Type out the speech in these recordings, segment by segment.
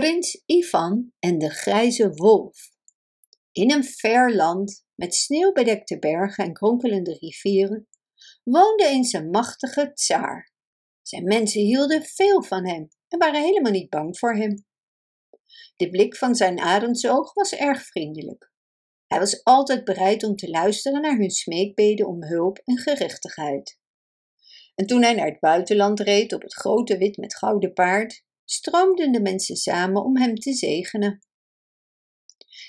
Prins Ivan en de grijze wolf. In een ver land met sneeuwbedekte bergen en kronkelende rivieren woonde eens een machtige tsaar. Zijn mensen hielden veel van hem en waren helemaal niet bang voor hem. De blik van zijn arendsoog was erg vriendelijk. Hij was altijd bereid om te luisteren naar hun smeekbeden om hulp en gerechtigheid. En toen hij naar het buitenland reed op het grote wit met gouden paard, stroomden de mensen samen om hem te zegenen.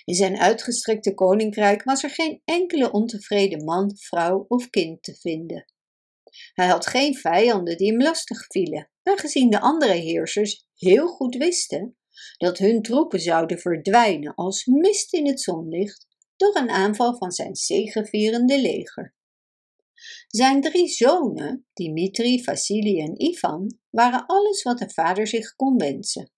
In zijn uitgestrekte koninkrijk was er geen enkele ontevreden man, vrouw of kind te vinden. Hij had geen vijanden die hem lastig vielen, aangezien de andere heersers heel goed wisten dat hun troepen zouden verdwijnen als mist in het zonlicht door een aanval van zijn zegevierende leger. Zijn drie zonen, Dimitri, Vassili en Ivan, waren alles wat de vader zich kon wensen.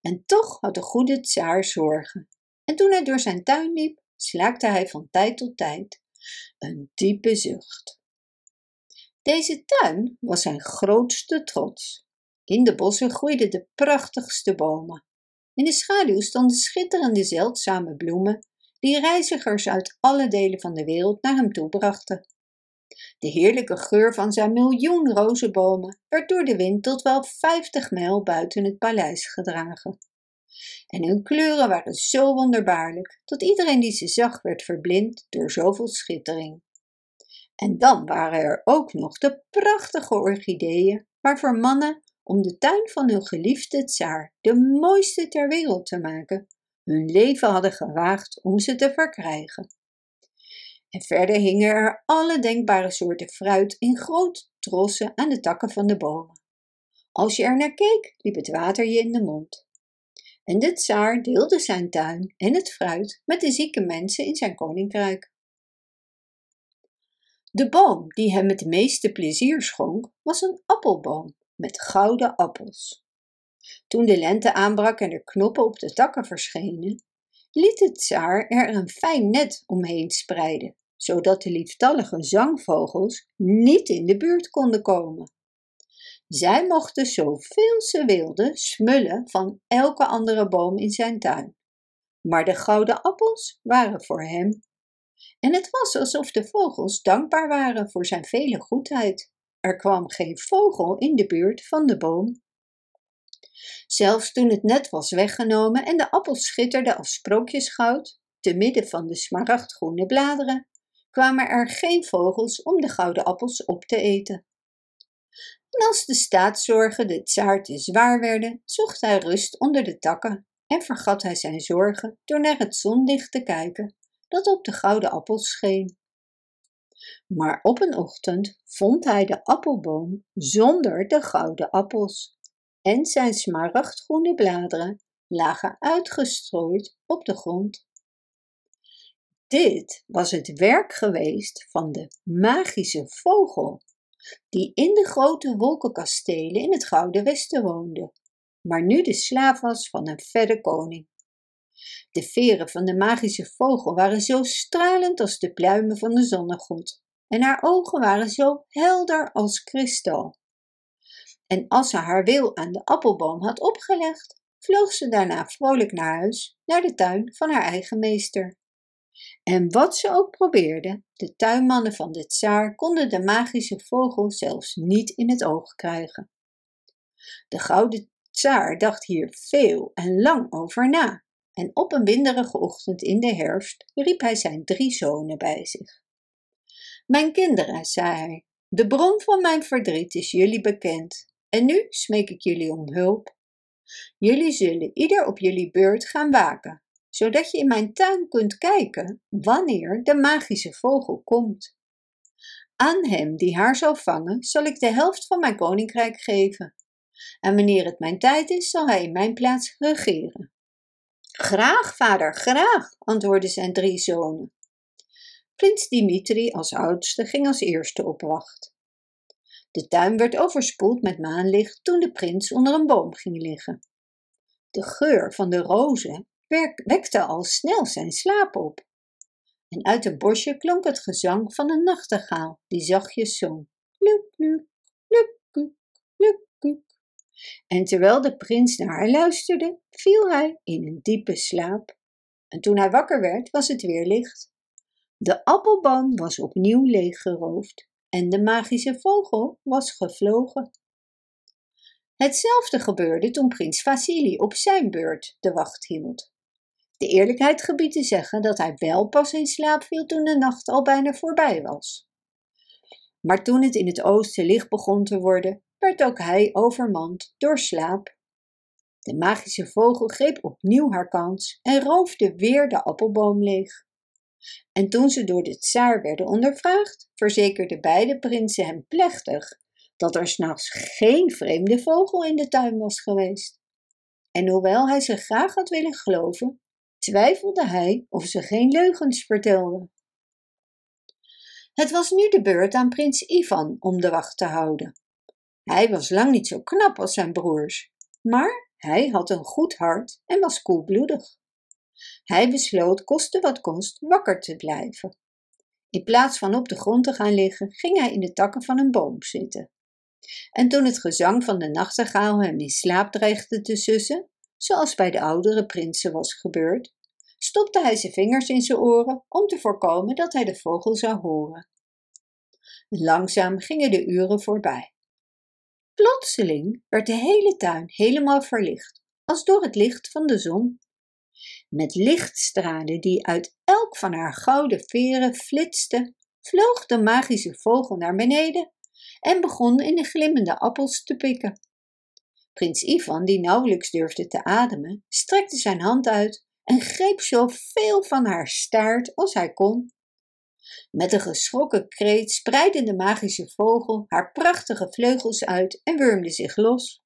En toch had de goede tsaar zorgen. En toen hij door zijn tuin liep, slaakte hij van tijd tot tijd een diepe zucht. Deze tuin was zijn grootste trots. In de bossen groeiden de prachtigste bomen. In de schaduw stonden schitterende zeldzame bloemen die reizigers uit alle delen van de wereld naar hem toe brachten. De heerlijke geur van zijn miljoen rozenbomen werd door de wind tot wel vijftig mijl buiten het paleis gedragen. En hun kleuren waren zo wonderbaarlijk dat iedereen die ze zag werd verblind door zoveel schittering. En dan waren er ook nog de prachtige orchideeën waarvoor mannen om de tuin van hun geliefde tsaar de mooiste ter wereld te maken, hun leven hadden gewaagd om ze te verkrijgen. En verder hingen er alle denkbare soorten fruit in grote trossen aan de takken van de bomen. Als je er naar keek, liep het water je in de mond. En de tsaar deelde zijn tuin en het fruit met de zieke mensen in zijn koninkrijk. De boom die hem het meeste plezier schonk, was een appelboom met gouden appels. Toen de lente aanbrak en er knoppen op de takken verschenen, liet de tsaar er een fijn net omheen spreiden, zodat de lieftallige zangvogels niet in de buurt konden komen. Zij mochten zoveel ze wilden smullen van elke andere boom in zijn tuin. Maar de gouden appels waren voor hem. En het was alsof de vogels dankbaar waren voor zijn vele goedheid. Er kwam geen vogel in de buurt van de boom. Zelfs toen het net was weggenomen en de appels schitterden als sprookjesgoud, te midden van de smaragdgroene bladeren, kwamen er geen vogels om de gouden appels op te eten. En als de staatszorgen de tsaar te zwaar werden, zocht hij rust onder de takken en vergat hij zijn zorgen door naar het zonlicht te kijken dat op de gouden appels scheen. Maar op een ochtend vond hij de appelboom zonder de gouden appels en zijn smaragdgroene bladeren lagen uitgestrooid op de grond. Dit was het werk geweest van de magische vogel, die in de grote wolkenkastelen in het Gouden Westen woonde, maar nu de slaaf was van een verre koning. De veren van de magische vogel waren zo stralend als de pluimen van de zonnegod, en haar ogen waren zo helder als kristal. En als ze haar wil aan de appelboom had opgelegd, vloog ze daarna vrolijk naar huis, naar de tuin van haar eigen meester. En wat ze ook probeerde, de tuinmannen van de tsaar konden de magische vogel zelfs niet in het oog krijgen. De gouden tsaar dacht hier veel en lang over na, en op een winderige ochtend in de herfst riep hij zijn drie zonen bij zich. Mijn kinderen, zei hij, de bron van mijn verdriet is jullie bekend, en nu smeek ik jullie om hulp. Jullie zullen ieder op jullie beurt gaan waken, zodat je in mijn tuin kunt kijken wanneer de magische vogel komt. Aan hem die haar zal vangen, zal ik de helft van mijn koninkrijk geven. En wanneer het mijn tijd is, zal hij in mijn plaats regeren. Graag, vader, graag, antwoordden zijn drie zonen. Prins Dimitri als oudste ging als eerste op wacht. De tuin werd overspoeld met maanlicht toen de prins onder een boom ging liggen. De geur van de rozen wekte al snel zijn slaap op. En uit een bosje klonk het gezang van een nachtegaal die zachtjes zong. Luk, luk, luk, luk, luk, En terwijl de prins naar haar luisterde, viel hij in een diepe slaap. En toen hij wakker werd, was het weer licht. De appelboom was opnieuw leeggeroofd en de magische vogel was gevlogen. Hetzelfde gebeurde toen prins Vasili op zijn beurt de wacht hield. De eerlijkheid gebiedt te zeggen dat hij wel pas in slaap viel toen de nacht al bijna voorbij was. Maar toen het in het oosten licht begon te worden, werd ook hij overmand door slaap. De magische vogel greep opnieuw haar kans en roofde weer de appelboom leeg. En toen ze door de tsaar werden ondervraagd, verzekerden beide prinsen hem plechtig dat er s'nachts geen vreemde vogel in de tuin was geweest. En hoewel hij ze graag had willen geloven, twijfelde hij of ze geen leugens vertelden. Het was nu de beurt aan prins Ivan om de wacht te houden. Hij was lang niet zo knap als zijn broers, maar hij had een goed hart en was koelbloedig. Hij besloot, koste wat kost, wakker te blijven. In plaats van op de grond te gaan liggen, ging hij in de takken van een boom zitten. En toen het gezang van de nachtegaal hem in slaap dreigde te sussen, zoals bij de oudere prinsen was gebeurd, stopte hij zijn vingers in zijn oren om te voorkomen dat hij de vogel zou horen. Langzaam gingen de uren voorbij. Plotseling werd de hele tuin helemaal verlicht, als door het licht van de zon. Met lichtstralen die uit elk van haar gouden veren flitsten, vloog de magische vogel naar beneden en begon in de glimmende appels te pikken. Prins Ivan, die nauwelijks durfde te ademen, strekte zijn hand uit en greep zoveel van haar staart als hij kon. Met een geschrokken kreet spreidde de magische vogel haar prachtige vleugels uit en wurmde zich los.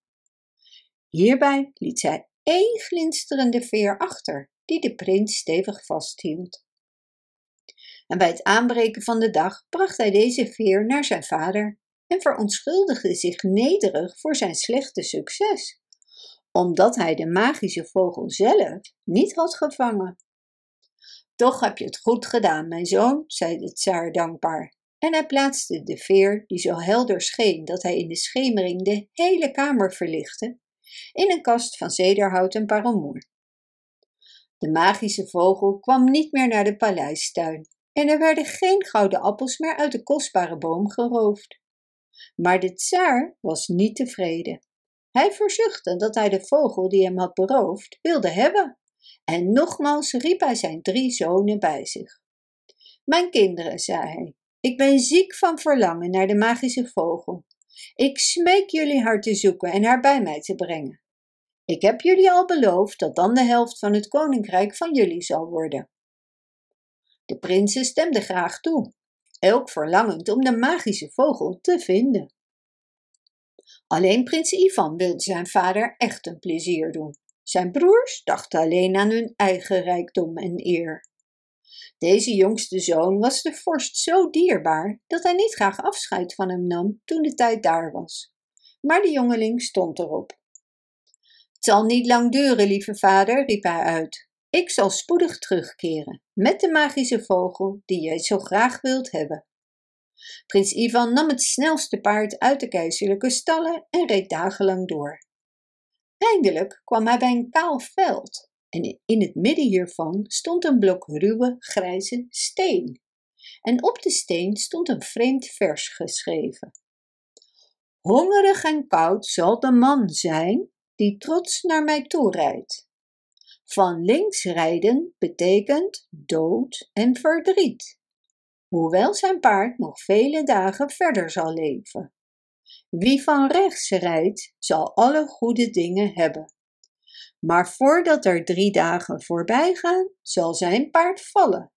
Hierbij liet zij één glinsterende veer achter, die de prins stevig vasthield. En bij het aanbreken van de dag bracht hij deze veer naar zijn vader en verontschuldigde zich nederig voor zijn slechte succes, omdat hij de magische vogel zelf niet had gevangen. Toch heb je het goed gedaan, mijn zoon, zei de tsaar dankbaar. En hij plaatste de veer, die zo helder scheen dat hij in de schemering de hele kamer verlichtte, in een kast van zederhout en parelmoer. De magische vogel kwam niet meer naar de paleistuin en er werden geen gouden appels meer uit de kostbare boom geroofd. Maar de tsaar was niet tevreden. Hij verzuchtte dat hij de vogel die hem had beroofd wilde hebben. En nogmaals riep hij zijn drie zonen bij zich. Mijn kinderen, zei hij, ik ben ziek van verlangen naar de magische vogel. Ik smeek jullie haar te zoeken en haar bij mij te brengen. Ik heb jullie al beloofd dat dan de helft van het koninkrijk van jullie zal worden. De prinsen stemden graag toe, elk verlangend om de magische vogel te vinden. Alleen prins Ivan wilde zijn vader echt een plezier doen. Zijn broers dachten alleen aan hun eigen rijkdom en eer. Deze jongste zoon was de vorst zo dierbaar dat hij niet graag afscheid van hem nam toen de tijd daar was. Maar de jongeling stond erop. Zal niet lang duren, lieve vader, riep hij uit. Ik zal spoedig terugkeren met de magische vogel die jij zo graag wilt hebben. Prins Ivan nam het snelste paard uit de keizerlijke stallen en reed dagenlang door. Eindelijk kwam hij bij een kaal veld en in het midden hiervan stond een blok ruwe, grijze steen. En op de steen stond een vreemd vers geschreven. Hongerig en koud zal de man zijn die trots naar mij toe rijdt. Van links rijden betekent dood en verdriet, hoewel zijn paard nog vele dagen verder zal leven. Wie van rechts rijdt, zal alle goede dingen hebben. Maar voordat er drie dagen voorbij gaan, zal zijn paard vallen.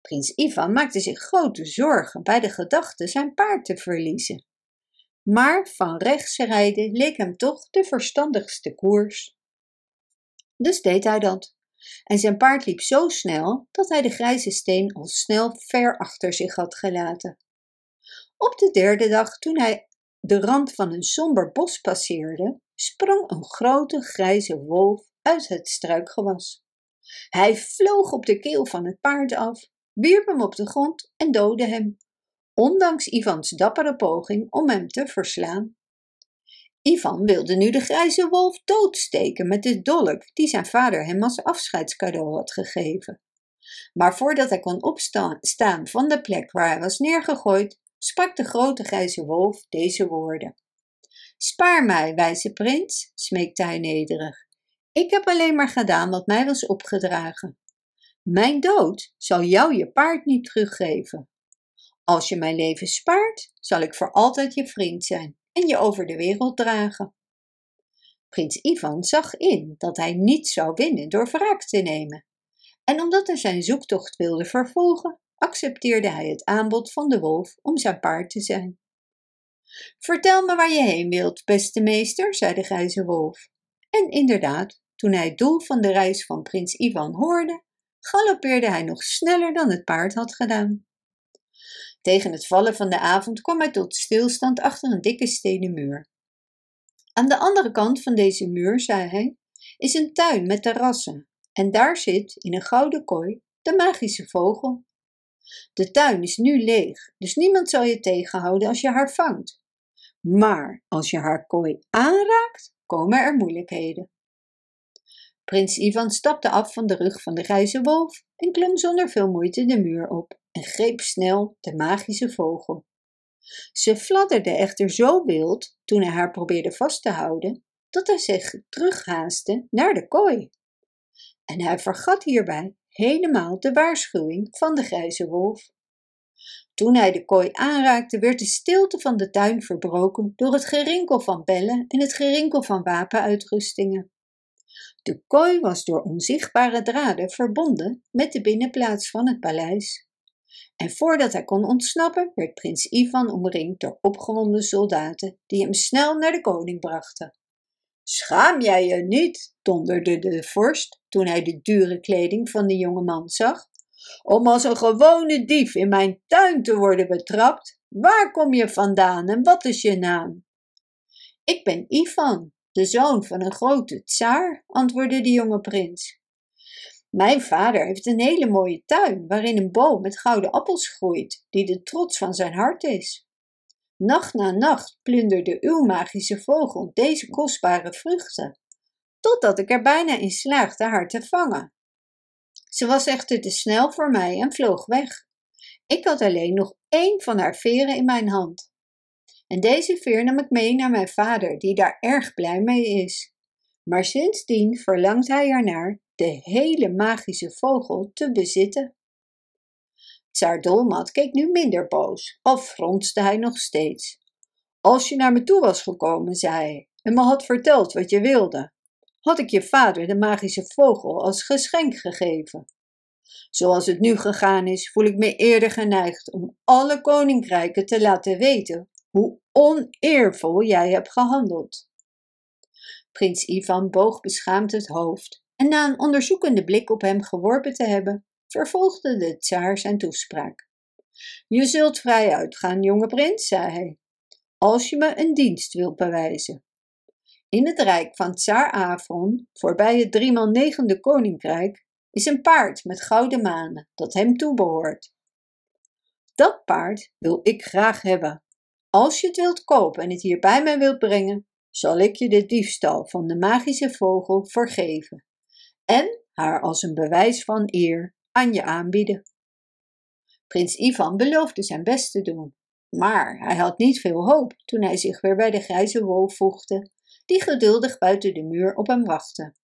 Prins Ivan maakte zich grote zorgen bij de gedachte zijn paard te verliezen. Maar van rechts rijden leek hem toch de verstandigste koers. Dus deed hij dat. En zijn paard liep zo snel dat hij de grijze steen al snel ver achter zich had gelaten. Op de derde dag, toen hij de rand van een somber bos passeerde, sprong een grote grijze wolf uit het struikgewas. Hij vloog op de keel van het paard af, wierp hem op de grond en doodde hem, ondanks Ivans dappere poging om hem te verslaan. Ivan wilde nu de grijze wolf doodsteken met de dolk die zijn vader hem als afscheidscadeau had gegeven. Maar voordat hij kon opstaan van de plek waar hij was neergegooid, sprak de grote grijze wolf deze woorden. Spaar mij, wijze prins, smeekte hij nederig. Ik heb alleen maar gedaan wat mij was opgedragen. Mijn dood zal jou je paard niet teruggeven. Als je mijn leven spaart, zal ik voor altijd je vriend zijn en je over de wereld dragen. Prins Ivan zag in dat hij niet zou winnen door wraak te nemen. En omdat hij zijn zoektocht wilde vervolgen, accepteerde hij het aanbod van de wolf om zijn paard te zijn. Vertel me waar je heen wilt, beste meester, zei de grijze wolf. En inderdaad, toen hij het doel van de reis van prins Ivan hoorde, galoppeerde hij nog sneller dan het paard had gedaan. Tegen het vallen van de avond kwam hij tot stilstand achter een dikke stenen muur. Aan de andere kant van deze muur, zei hij, is een tuin met terrassen en daar zit, in een gouden kooi, de magische vogel. De tuin is nu leeg, dus niemand zal je tegenhouden als je haar vangt. Maar als je haar kooi aanraakt, komen er moeilijkheden. Prins Ivan stapte af van de rug van de grijze wolf en klom zonder veel moeite de muur op en greep snel de magische vogel. Ze fladderde echter zo wild toen hij haar probeerde vast te houden, dat hij zich terughaastte naar de kooi. En hij vergat hierbij helemaal de waarschuwing van de grijze wolf. Toen hij de kooi aanraakte, werd de stilte van de tuin verbroken door het gerinkel van bellen en het gerinkel van wapenuitrustingen. De kooi was door onzichtbare draden verbonden met de binnenplaats van het paleis. En voordat hij kon ontsnappen, werd prins Ivan omringd door opgewonden soldaten die hem snel naar de koning brachten. Schaam jij je niet, donderde de vorst toen hij de dure kleding van de jonge man zag, om als een gewone dief in mijn tuin te worden betrapt? Waar kom je vandaan en wat is je naam? Ik ben Ivan, de zoon van een grote tsaar, antwoordde de jonge prins. Mijn vader heeft een hele mooie tuin waarin een boom met gouden appels groeit, die de trots van zijn hart is. Nacht na nacht plunderde uw magische vogel deze kostbare vruchten, totdat ik er bijna in slaagde haar te vangen. Ze was echter te snel voor mij en vloog weg. Ik had alleen nog één van haar veren in mijn hand. En deze veer nam ik mee naar mijn vader, die daar erg blij mee is. Maar sindsdien verlangt hij ernaar de hele magische vogel te bezitten. Tsaar Dolmat keek nu minder boos, al fronste hij nog steeds. Als je naar me toe was gekomen, zei hij, en me had verteld wat je wilde, had ik je vader de magische vogel als geschenk gegeven. Zoals het nu gegaan is, voel ik me eerder geneigd om alle koninkrijken te laten weten hoe oneervol jij hebt gehandeld. Prins Ivan boog beschaamd het hoofd en na een onderzoekende blik op hem geworpen te hebben, vervolgde de tsaar zijn toespraak. Je zult vrij uitgaan, jonge prins, zei hij, als je me een dienst wilt bewijzen. In het rijk van tsaar Afron, voorbij het driemaal negende koninkrijk, is een paard met gouden manen dat hem toebehoort. Dat paard wil ik graag hebben. Als je het wilt kopen en het hier bij mij wilt brengen, zal ik je de diefstal van de magische vogel vergeven en haar als een bewijs van eer aan je aanbieden. Prins Ivan beloofde zijn best te doen, maar hij had niet veel hoop toen hij zich weer bij de grijze wolf voegde, die geduldig buiten de muur op hem wachtte.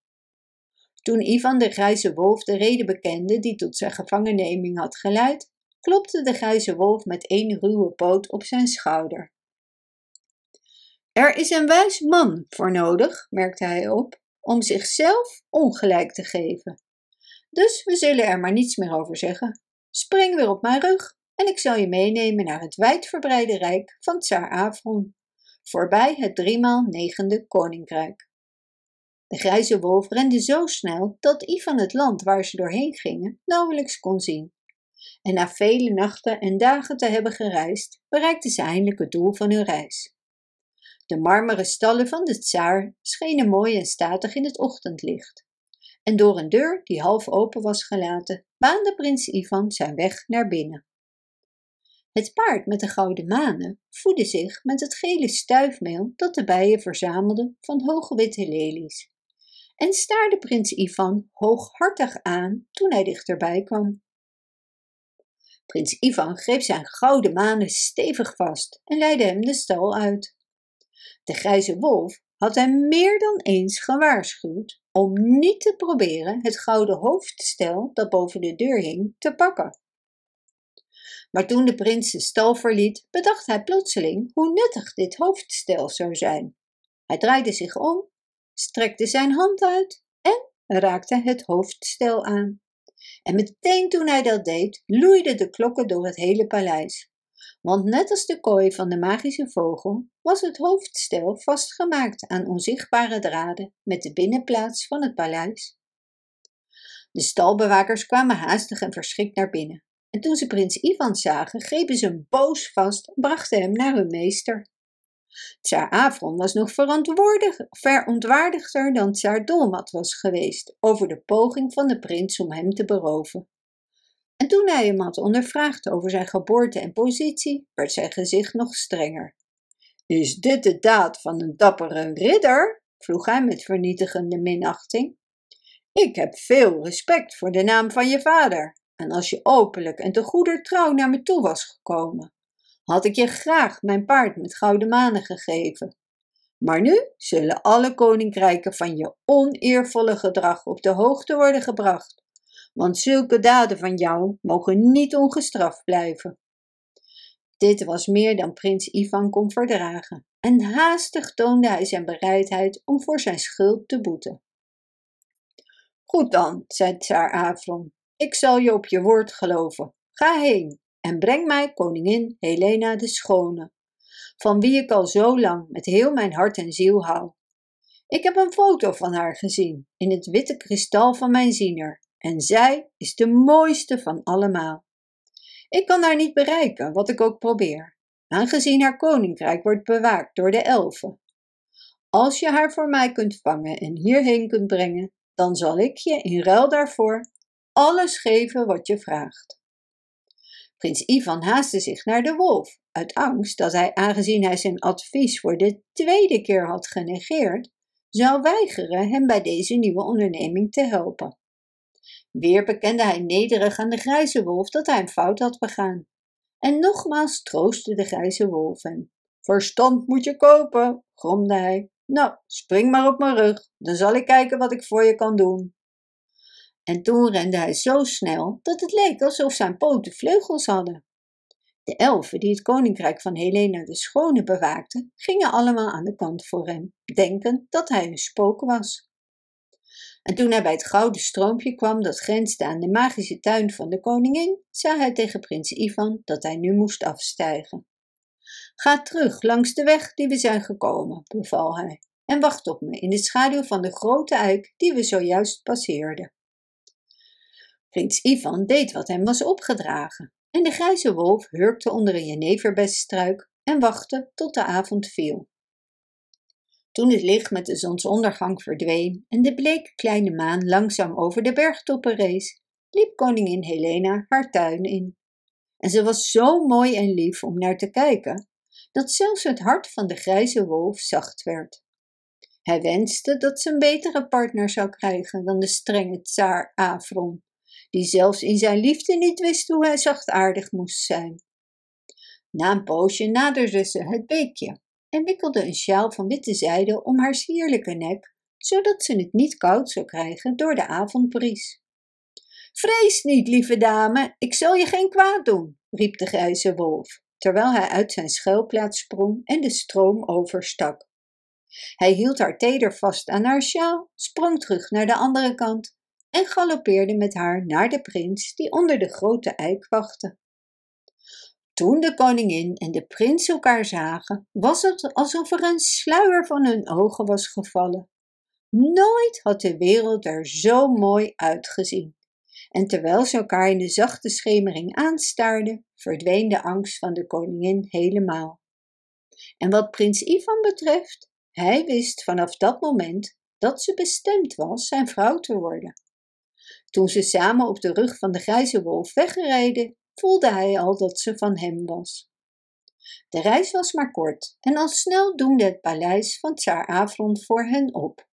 Toen Ivan de grijze wolf de reden bekende die tot zijn gevangenneming had geleid, klopte de grijze wolf met één ruwe poot op zijn schouder. Er is een wijs man voor nodig, merkte hij op, om zichzelf ongelijk te geven. Dus we zullen er maar niets meer over zeggen. Spring weer op mijn rug en ik zal je meenemen naar het wijdverbreide rijk van Tsar Afron, voorbij het driemaal negende koninkrijk. De grijze wolf rende zo snel dat Ivan het land waar ze doorheen gingen nauwelijks kon zien. En na vele nachten en dagen te hebben gereisd, bereikten ze eindelijk het doel van hun reis. De marmeren stallen van de tsaar schenen mooi en statig in het ochtendlicht. En door een deur die half open was gelaten, baande prins Ivan zijn weg naar binnen. Het paard met de gouden manen voedde zich met het gele stuifmeel dat de bijen verzamelden van hoge witte lelies en staarde prins Ivan hooghartig aan toen hij dichterbij kwam. Prins Ivan greep zijn gouden manen stevig vast en leidde hem de stal uit. De grijze wolf had hem meer dan eens gewaarschuwd om niet te proberen het gouden hoofdstel dat boven de deur hing te pakken. Maar toen de prins de stal verliet, bedacht hij plotseling hoe nuttig dit hoofdstel zou zijn. Hij draaide zich om, strekte zijn hand uit en raakte het hoofdstel aan. En meteen toen hij dat deed, loeiden de klokken door het hele paleis. Want net als de kooi van de magische vogel was het hoofdstel vastgemaakt aan onzichtbare draden met de binnenplaats van het paleis. De stalbewakers kwamen haastig en verschrikt naar binnen. En toen ze prins Ivan zagen, grepen ze hem boos vast en brachten hem naar hun meester. Tsaar Afron was nog verontwaardigder dan Tsaar Dolmat was geweest over de poging van de prins om hem te beroven. En toen hij hem had ondervraagd over zijn geboorte en positie, werd zijn gezicht nog strenger. Is dit de daad van een dappere ridder? vroeg hij met vernietigende minachting. Ik heb veel respect voor de naam van je vader, en als je openlijk en te goeder trouw naar me toe was gekomen, had ik je graag mijn paard met gouden manen gegeven. Maar nu zullen alle koninkrijken van je oneervolle gedrag op de hoogte worden gebracht, want zulke daden van jou mogen niet ongestraft blijven. Dit was meer dan prins Ivan kon verdragen, en haastig toonde hij zijn bereidheid om voor zijn schuld te boeten. Goed dan, zei Tsaar Afron, ik zal je op je woord geloven. Ga heen en breng mij koningin Helena de Schone, van wie ik al zo lang met heel mijn hart en ziel hou. Ik heb een foto van haar gezien in het witte kristal van mijn ziener, en zij is de mooiste van allemaal. Ik kan haar niet bereiken, wat ik ook probeer, aangezien haar koninkrijk wordt bewaakt door de elfen. Als je haar voor mij kunt vangen en hierheen kunt brengen, dan zal ik je in ruil daarvoor alles geven wat je vraagt. Prins Ivan haastte zich naar de wolf, uit angst dat hij, aangezien hij zijn advies voor de tweede keer had genegeerd, zou weigeren hem bij deze nieuwe onderneming te helpen. Weer bekende hij nederig aan de grijze wolf dat hij een fout had begaan. En nogmaals troostte de grijze wolf hem. Verstand moet je kopen, gromde hij. Nou, spring maar op mijn rug, dan zal ik kijken wat ik voor je kan doen. En toen rende hij zo snel dat het leek alsof zijn poten vleugels hadden. De elfen die het koninkrijk van Helena de Schone bewaakten, gingen allemaal aan de kant voor hem, denkend dat hij een spook was. En toen hij bij het gouden stroompje kwam dat grensde aan de magische tuin van de koningin, zei hij tegen prins Ivan dat hij nu moest afstijgen. Ga terug langs de weg die we zijn gekomen, beval hij, en wacht op me in de schaduw van de grote eik die we zojuist passeerden. Prins Ivan deed wat hem was opgedragen, en de grijze wolf hurkte onder een jeneverbesstruik en wachtte tot de avond viel. Toen het licht met de zonsondergang verdween en de bleke kleine maan langzaam over de bergtoppen rees, liep koningin Helena haar tuin in. En ze was zo mooi en lief om naar te kijken, dat zelfs het hart van de grijze wolf zacht werd. Hij wenste dat ze een betere partner zou krijgen dan de strenge tsaar Afron, die zelfs in zijn liefde niet wist hoe hij zachtaardig moest zijn. Na een poosje naderde ze het beekje en wikkelde een sjaal van witte zijde om haar sierlijke nek, zodat ze het niet koud zou krijgen door de avondbries. Vrees niet, lieve dame, ik zal je geen kwaad doen, riep de grijze wolf, terwijl hij uit zijn schuilplaats sprong en de stroom overstak. Hij hield haar teder vast aan haar sjaal, sprong terug naar de andere kant en galoppeerde met haar naar de prins die onder de grote eik wachtte. Toen de koningin en de prins elkaar zagen, was het alsof er een sluier van hun ogen was gevallen. Nooit had de wereld er zo mooi uitgezien. En terwijl ze elkaar in de zachte schemering aanstaarden, verdween de angst van de koningin helemaal. En wat prins Ivan betreft, hij wist vanaf dat moment dat ze bestemd was zijn vrouw te worden. Toen ze samen op de rug van de grijze wolf weggereden, voelde hij al dat ze van hem was. De reis was maar kort en al snel doemde het paleis van Tsaar Afron voor hen op.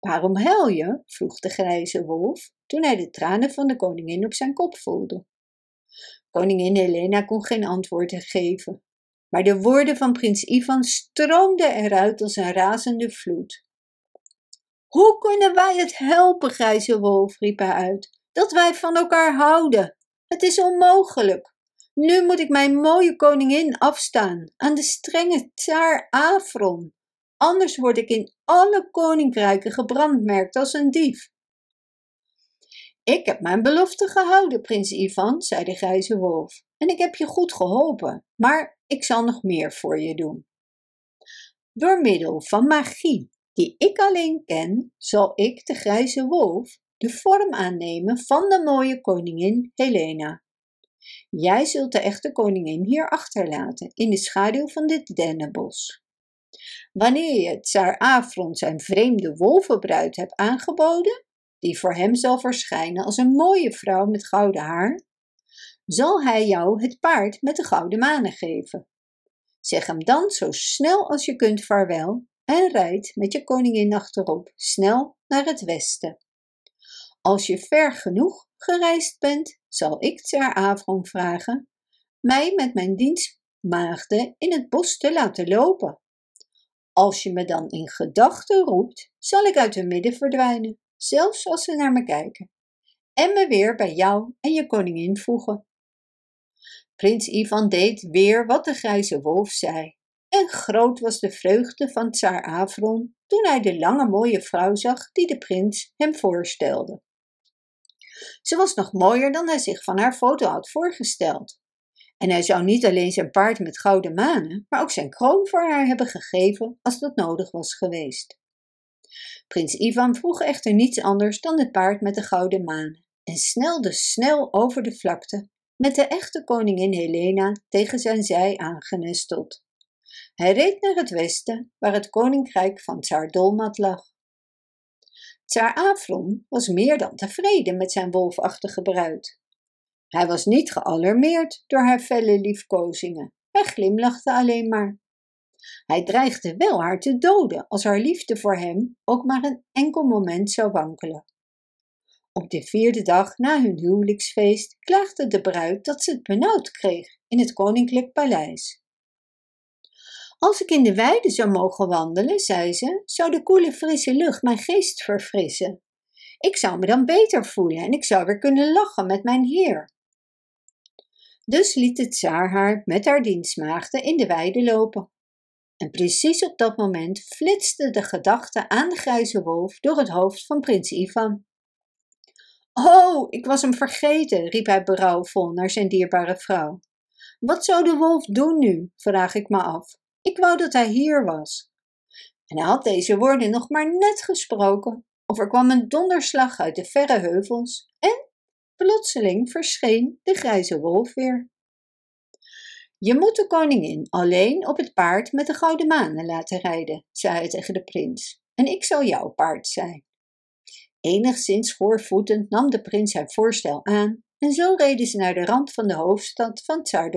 Waarom huil je? vroeg de grijze wolf toen hij de tranen van de koningin op zijn kop voelde. Koningin Helena kon geen antwoord geven, maar de woorden van prins Ivan stroomden eruit als een razende vloed. Hoe kunnen wij het helpen, grijze wolf, riep hij uit, dat wij van elkaar houden? Het is onmogelijk. Nu moet ik mijn mooie koningin afstaan aan de strenge tsaar Afron. Anders word ik in alle koninkrijken gebrandmerkt als een dief. Ik heb mijn belofte gehouden, prins Ivan, zei de grijze wolf, en ik heb je goed geholpen, maar ik zal nog meer voor je doen. Door middel van magie, die ik alleen ken, zal ik, de grijze wolf, de vorm aannemen van de mooie koningin Helena. Jij zult de echte koningin hier achterlaten, in de schaduw van dit dennenbos. Wanneer je Tsar Afron zijn vreemde wolvenbruid hebt aangeboden, die voor hem zal verschijnen als een mooie vrouw met gouden haar, zal hij jou het paard met de gouden manen geven. Zeg hem dan zo snel als je kunt vaarwel en rijd met je koningin achterop snel naar het westen. Als je ver genoeg gereisd bent, zal ik Tsar Avron vragen mij met mijn dienstmaagden in het bos te laten lopen. Als je me dan in gedachten roept, zal ik uit hun midden verdwijnen, zelfs als ze naar me kijken, en me weer bij jou en je koningin voegen. Prins Ivan deed weer wat de grijze wolf zei, en groot was de vreugde van Tsar Avron toen hij de lange mooie vrouw zag die de prins hem voorstelde. Ze was nog mooier dan hij zich van haar foto had voorgesteld. En hij zou niet alleen zijn paard met gouden manen, maar ook zijn kroon voor haar hebben gegeven als dat nodig was geweest. Prins Ivan vroeg echter niets anders dan het paard met de gouden manen en snelde snel over de vlakte met de echte koningin Helena tegen zijn zij aangenesteld. Hij reed naar het westen, waar het koninkrijk van Tsar Dolmat lag. Tsar Afron was meer dan tevreden met zijn wolfachtige bruid. Hij was niet gealarmeerd door haar felle liefkozingen. Hij glimlachte alleen maar. Hij dreigde wel haar te doden als haar liefde voor hem ook maar een enkel moment zou wankelen. Op de vierde dag na hun huwelijksfeest klaagde de bruid dat ze het benauwd kreeg in het koninklijk paleis. Als ik in de weide zou mogen wandelen, zei ze, zou de koele frisse lucht mijn geest verfrissen. Ik zou me dan beter voelen en ik zou weer kunnen lachen met mijn heer. Dus liet het tsaar haar met haar dienstmaagden in de weide lopen. En precies op dat moment flitste de gedachte aan de grijze wolf door het hoofd van prins Ivan. Oh, ik was hem vergeten, riep hij berouwvol naar zijn dierbare vrouw. Wat zou de wolf doen nu, vraag ik me af. Ik wou dat hij hier was. En hij had deze woorden nog maar net gesproken, of er kwam een donderslag uit de verre heuvels en plotseling verscheen de grijze wolf weer. Je moet de koningin alleen op het paard met de gouden manen laten rijden, zei hij tegen de prins, en ik zal jouw paard zijn. Enigszins schoorvoetend nam de prins haar voorstel aan en zo reden ze naar de rand van de hoofdstad van Tsar.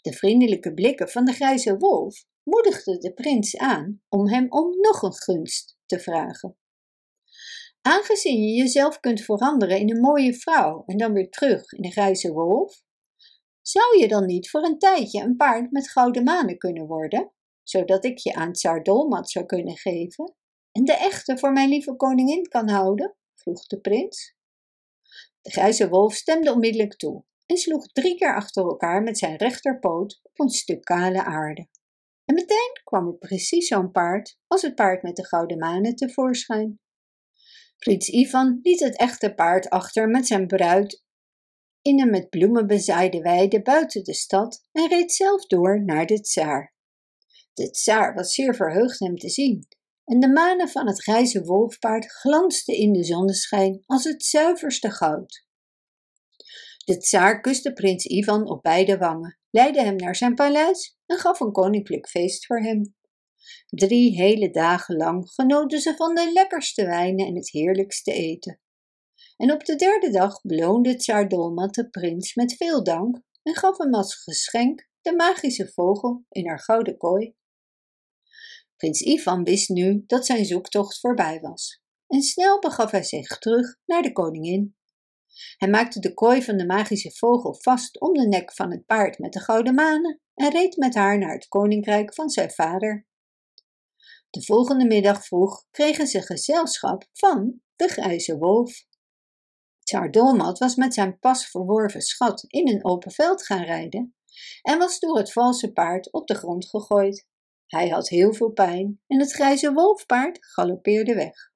De vriendelijke blikken van de grijze wolf moedigden de prins aan om hem om nog een gunst te vragen. Aangezien je jezelf kunt veranderen in een mooie vrouw en dan weer terug in de grijze wolf, zou je dan niet voor een tijdje een paard met gouden manen kunnen worden, zodat ik je aan Tsar Dolmat zou kunnen geven en de echte voor mijn lieve koningin kan houden? vroeg de prins. De grijze wolf stemde onmiddellijk toe en sloeg drie keer achter elkaar met zijn rechterpoot op een stuk kale aarde. En meteen kwam er precies zo'n paard als het paard met de gouden manen tevoorschijn. Prins Ivan liet het echte paard achter met zijn bruid in een met bloemen bezaaide weide buiten de stad en reed zelf door naar de tsaar. De tsaar was zeer verheugd hem te zien en de manen van het grijze wolfpaard glansden in de zonneschijn als het zuiverste goud. De tsaar kuste prins Ivan op beide wangen, leidde hem naar zijn paleis en gaf een koninklijk feest voor hem. Drie hele dagen lang genoten ze van de lekkerste wijnen en het heerlijkste eten. En op de derde dag beloonde tsaar Dolmat de prins met veel dank en gaf hem als geschenk de magische vogel in haar gouden kooi. Prins Ivan wist nu dat zijn zoektocht voorbij was en snel begaf hij zich terug naar de koningin. Hij maakte de kooi van de magische vogel vast om de nek van het paard met de gouden manen en reed met haar naar het koninkrijk van zijn vader. De volgende middag vroeg kregen ze gezelschap van de grijze wolf. Tsar Dolmat was met zijn pas verworven schat in een open veld gaan rijden en was door het valse paard op de grond gegooid. Hij had heel veel pijn en het grijze wolfpaard galoppeerde weg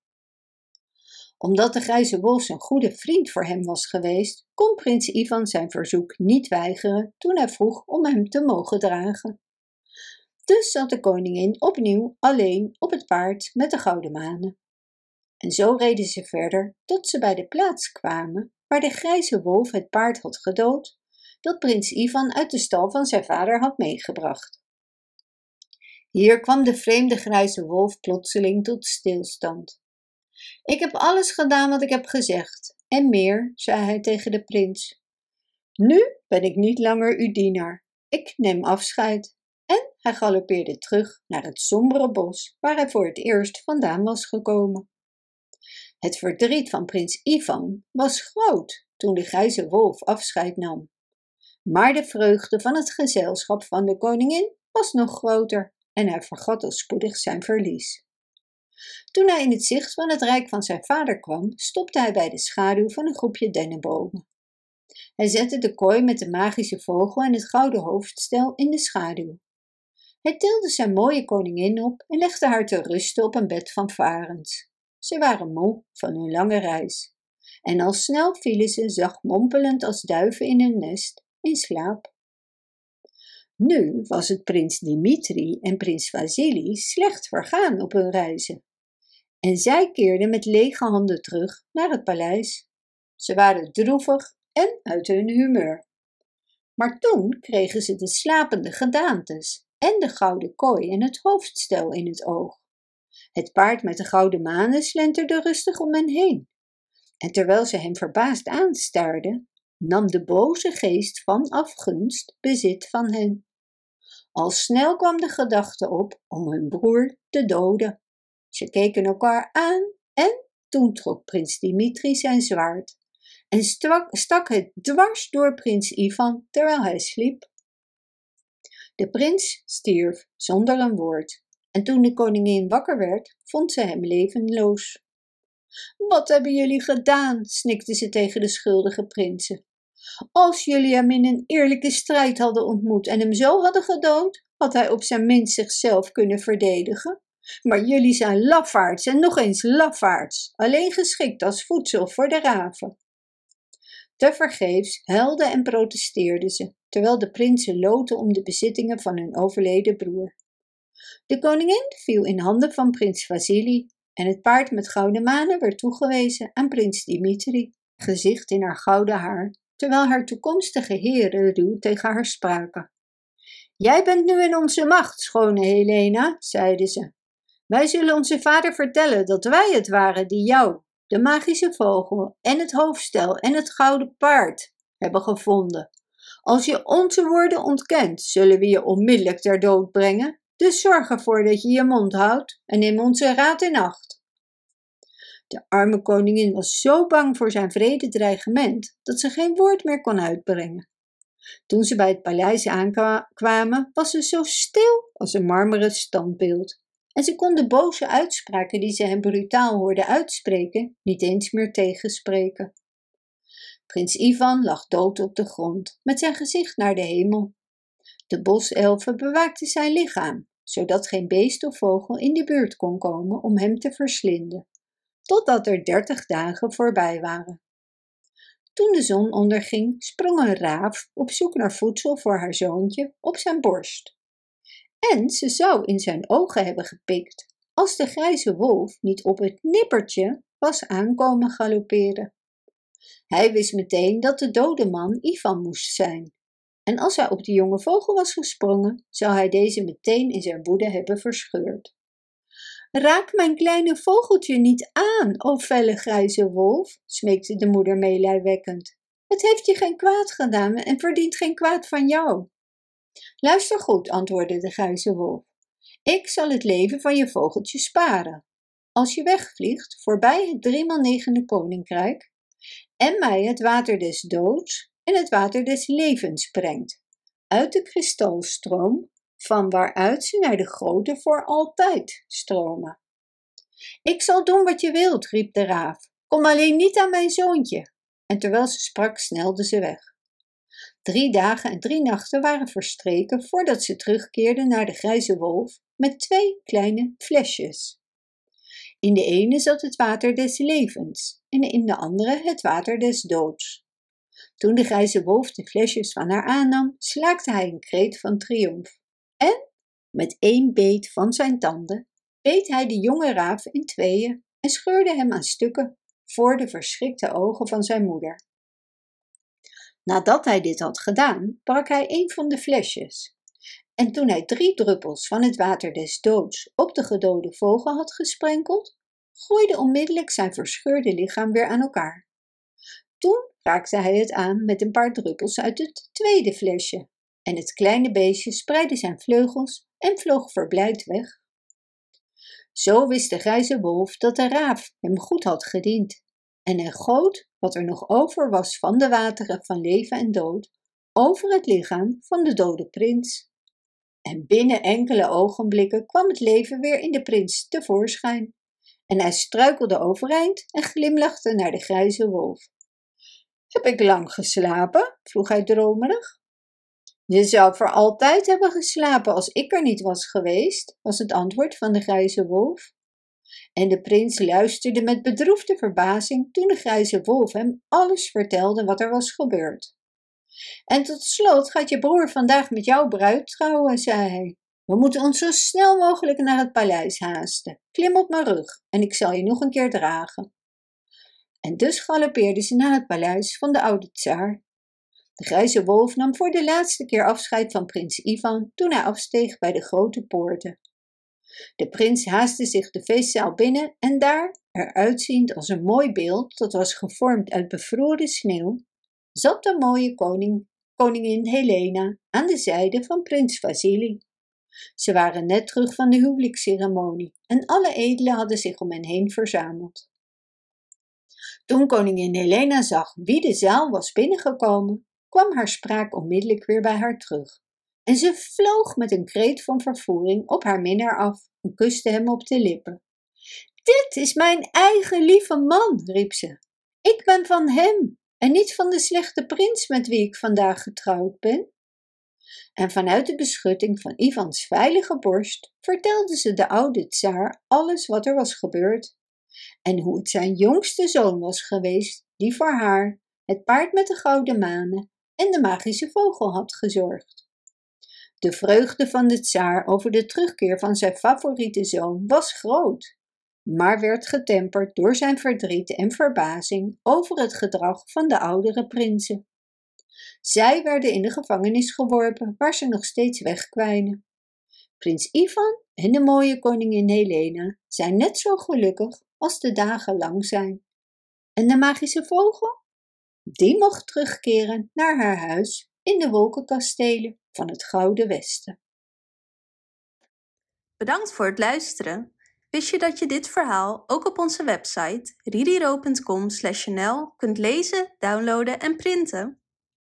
omdat de grijze wolf een goede vriend voor hem was geweest, kon prins Ivan zijn verzoek niet weigeren toen hij vroeg om hem te mogen dragen. Dus zat de koningin opnieuw alleen op het paard met de gouden manen. En zo reden ze verder tot ze bij de plaats kwamen waar de grijze wolf het paard had gedood dat prins Ivan uit de stal van zijn vader had meegebracht. Hier kwam de vreemde grijze wolf plotseling tot stilstand. Ik heb alles gedaan wat ik heb gezegd, en meer, zei hij tegen de prins. Nu ben ik niet langer uw dienaar. Ik neem afscheid. En hij galoppeerde terug naar het sombere bos waar hij voor het eerst vandaan was gekomen. Het verdriet van prins Ivan was groot toen de grijze wolf afscheid nam. Maar de vreugde van het gezelschap van de koningin was nog groter en hij vergat al spoedig zijn verlies. Toen hij in het zicht van het rijk van zijn vader kwam, stopte hij bij de schaduw van een groepje dennenbomen. Hij zette de kooi met de magische vogel en het gouden hoofdstel in de schaduw. Hij tilde zijn mooie koningin op en legde haar te rusten op een bed van varens. Ze waren moe van hun lange reis. En al snel vielen ze, zacht mompelend als duiven in hun nest, in slaap. Nu was het prins Dimitri en prins Vasili slecht vergaan op hun reizen. En zij keerden met lege handen terug naar het paleis. Ze waren droevig en uit hun humeur. Maar toen kregen ze de slapende gedaantes en de gouden kooi en het hoofdstel in het oog. Het paard met de gouden manen slenterde rustig om hen heen. En terwijl ze hem verbaasd aanstaarden, nam de boze geest van afgunst bezit van hen. Al snel kwam de gedachte op om hun broer te doden. Ze keken elkaar aan en toen trok prins Dimitri zijn zwaard en stak het dwars door prins Ivan terwijl hij sliep. De prins stierf zonder een woord en toen de koningin wakker werd, vond ze hem levenloos. Wat hebben jullie gedaan? snikte ze tegen de schuldige prinsen. Als jullie hem in een eerlijke strijd hadden ontmoet en hem zo hadden gedood, had hij op zijn minst zichzelf kunnen verdedigen. Maar jullie zijn lafaards en nog eens lafaards, alleen geschikt als voedsel voor de raven. Tevergeefs huilden en protesteerden ze, terwijl de prinsen loten om de bezittingen van hun overleden broer. De koningin viel in handen van prins Vasili en het paard met gouden manen werd toegewezen aan prins Dimitri, gezicht in haar gouden haar, terwijl haar toekomstige heren ruw tegen haar spraken. Jij bent nu in onze macht, schone Helena, zeiden ze. Wij zullen onze vader vertellen dat wij het waren die jou, de magische vogel en het hoofdstel en het gouden paard hebben gevonden. Als je onze woorden ontkent, zullen we je onmiddellijk ter dood brengen. Dus zorg ervoor dat je je mond houdt en neem onze raad in acht. De arme koningin was zo bang voor zijn vrede dreigement dat ze geen woord meer kon uitbrengen. Toen ze bij het paleis aankwamen, was ze zo stil als een marmeren standbeeld en ze kon de boze uitspraken die ze hem brutaal hoorde uitspreken niet eens meer tegenspreken. Prins Ivan lag dood op de grond, met zijn gezicht naar de hemel. De boselfen bewaakten zijn lichaam, zodat geen beest of vogel in de buurt kon komen om hem te verslinden, totdat er dertig dagen voorbij waren. Toen de zon onderging, sprong een raaf op zoek naar voedsel voor haar zoontje op zijn borst. En ze zou in zijn ogen hebben gepikt als de grijze wolf niet op het nippertje was aankomen galopperen. Hij wist meteen dat de dode man Ivan moest zijn. En als hij op de jonge vogel was gesprongen, zou hij deze meteen in zijn woede hebben verscheurd. Raak mijn kleine vogeltje niet aan, o felle grijze wolf, smeekte de moeder meelijwekkend. Het heeft je geen kwaad gedaan en verdient geen kwaad van jou. Luister goed, antwoordde de grijze wolf. Ik zal het leven van je vogeltje sparen. Als je wegvliegt voorbij het driemaal negende koninkrijk en mij het water des doods en het water des levens brengt, uit de kristalstroom van waaruit ze naar de grote voor altijd stromen. Ik zal doen wat je wilt, riep de raaf. Kom alleen niet aan mijn zoontje. En terwijl ze sprak, snelde ze weg. Drie dagen en drie nachten waren verstreken voordat ze terugkeerde naar de grijze wolf met twee kleine flesjes. In de ene zat het water des levens en in de andere het water des doods. Toen de grijze wolf de flesjes van haar aannam, slaakte hij een kreet van triomf. En, met één beet van zijn tanden, beet hij de jonge raaf in tweeën en scheurde hem aan stukken voor de verschrikte ogen van zijn moeder. Nadat hij dit had gedaan, brak hij een van de flesjes. En toen hij drie druppels van het water des doods op de gedode vogel had gesprenkeld, groeide onmiddellijk zijn verscheurde lichaam weer aan elkaar. Toen raakte hij het aan met een paar druppels uit het tweede flesje, en het kleine beestje spreidde zijn vleugels en vloog verblijd weg. Zo wist de grijze wolf dat de raaf hem goed had gediend, en hij goot wat er nog over was van de wateren van leven en dood over het lichaam van de dode prins. En binnen enkele ogenblikken kwam het leven weer in de prins tevoorschijn. En hij struikelde overeind en glimlachte naar de grijze wolf. Heb ik lang geslapen? vroeg hij dromerig. Je zou voor altijd hebben geslapen als ik er niet was geweest, was het antwoord van de grijze wolf. En de prins luisterde met bedroefde verbazing toen de grijze wolf hem alles vertelde wat er was gebeurd. En tot slot gaat je broer vandaag met jouw bruid trouwen, zei hij. We moeten ons zo snel mogelijk naar het paleis haasten. Klim op mijn rug en ik zal je nog een keer dragen. En dus galoppeerden ze naar het paleis van de oude tsaar. De grijze wolf nam voor de laatste keer afscheid van prins Ivan toen hij afsteeg bij de grote poorten. De prins haastte zich de feestzaal binnen en daar, eruitziend als een mooi beeld dat was gevormd uit bevroren sneeuw, zat de mooie koning, koningin Helena aan de zijde van prins Vasili. Ze waren net terug van de huwelijksceremonie en alle edelen hadden zich om hen heen verzameld. Toen koningin Helena zag wie de zaal was binnengekomen, kwam haar spraak onmiddellijk weer bij haar terug. En ze vloog met een kreet van vervoering op haar minnaar af en kuste hem op de lippen. Dit is mijn eigen lieve man, riep ze. Ik ben van hem en niet van de slechte prins met wie ik vandaag getrouwd ben. En vanuit de beschutting van Ivans veilige borst vertelde ze de oude tsaar alles wat er was gebeurd en hoe het zijn jongste zoon was geweest die voor haar, het paard met de gouden manen en de magische vogel had gezorgd. De vreugde van de tsaar over de terugkeer van zijn favoriete zoon was groot, maar werd getemperd door zijn verdriet en verbazing over het gedrag van de oudere prinsen. Zij werden in de gevangenis geworpen, waar ze nog steeds wegkwijnen. Prins Ivan en de mooie koningin Helena zijn net zo gelukkig als de dagen lang zijn. En de magische vogel? Die mocht terugkeren naar haar huis in de wolkenkastelen van het Gouden Westen. Bedankt voor het luisteren. Wist je dat je dit verhaal ook op onze website ririro.com/nl kunt lezen, downloaden en printen?